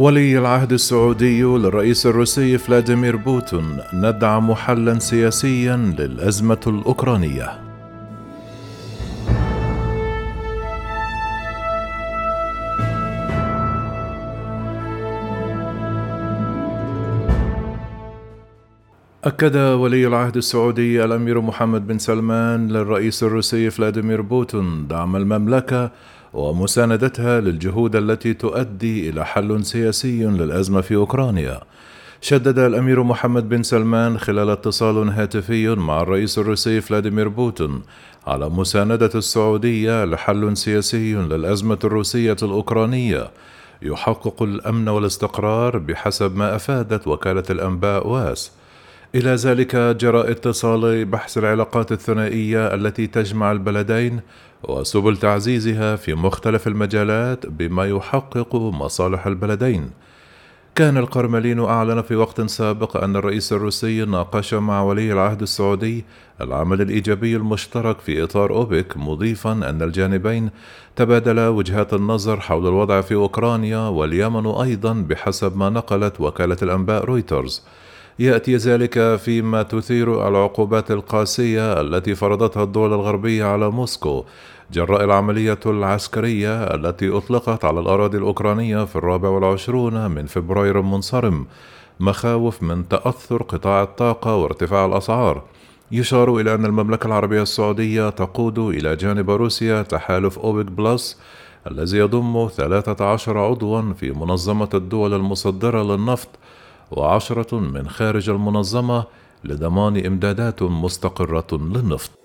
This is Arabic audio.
ولي العهد السعودي للرئيس الروسي فلاديمير بوتين ندعم حلا سياسيا للأزمة الأوكرانية. أكد ولي العهد السعودي الأمير محمد بن سلمان للرئيس الروسي فلاديمير بوتين دعم المملكة ومساندتها للجهود التي تؤدي إلى حل سياسي للأزمة في أوكرانيا. شدد الأمير محمد بن سلمان خلال اتصال هاتفي مع الرئيس الروسي فلاديمير بوتين على مساندة السعودية لحل سياسي للأزمة الروسية الأوكرانية يحقق الأمن والاستقرار بحسب ما أفادت وكالة الأنباء واس. إلى ذلك جرى اتصال بحث العلاقات الثنائية التي تجمع البلدين وسبل تعزيزها في مختلف المجالات بما يحقق مصالح البلدين. كان القرملين أعلن في وقت سابق أن الرئيس الروسي ناقش مع ولي العهد السعودي العمل الإيجابي المشترك في إطار أوبك مضيفا أن الجانبين تبادلا وجهات النظر حول الوضع في أوكرانيا واليمن أيضا بحسب ما نقلت وكالة الأنباء رويترز. يأتي ذلك فيما تثير العقوبات القاسية التي فرضتها الدول الغربية على موسكو. جراء العملية العسكرية التي أطلقت على الأراضي الأوكرانية في الرابع والعشرون من فبراير المنصرم مخاوف من تأثر قطاع الطاقة وارتفاع الأسعار. يشار إلى أن المملكة العربية السعودية تقود إلى جانب روسيا تحالف أوبك بلس الذي يضم 13 عضوا في منظمة الدول المصدرة للنفط. وعشرة من خارج المنظمة لضمان إمدادات مستقرة للنفط.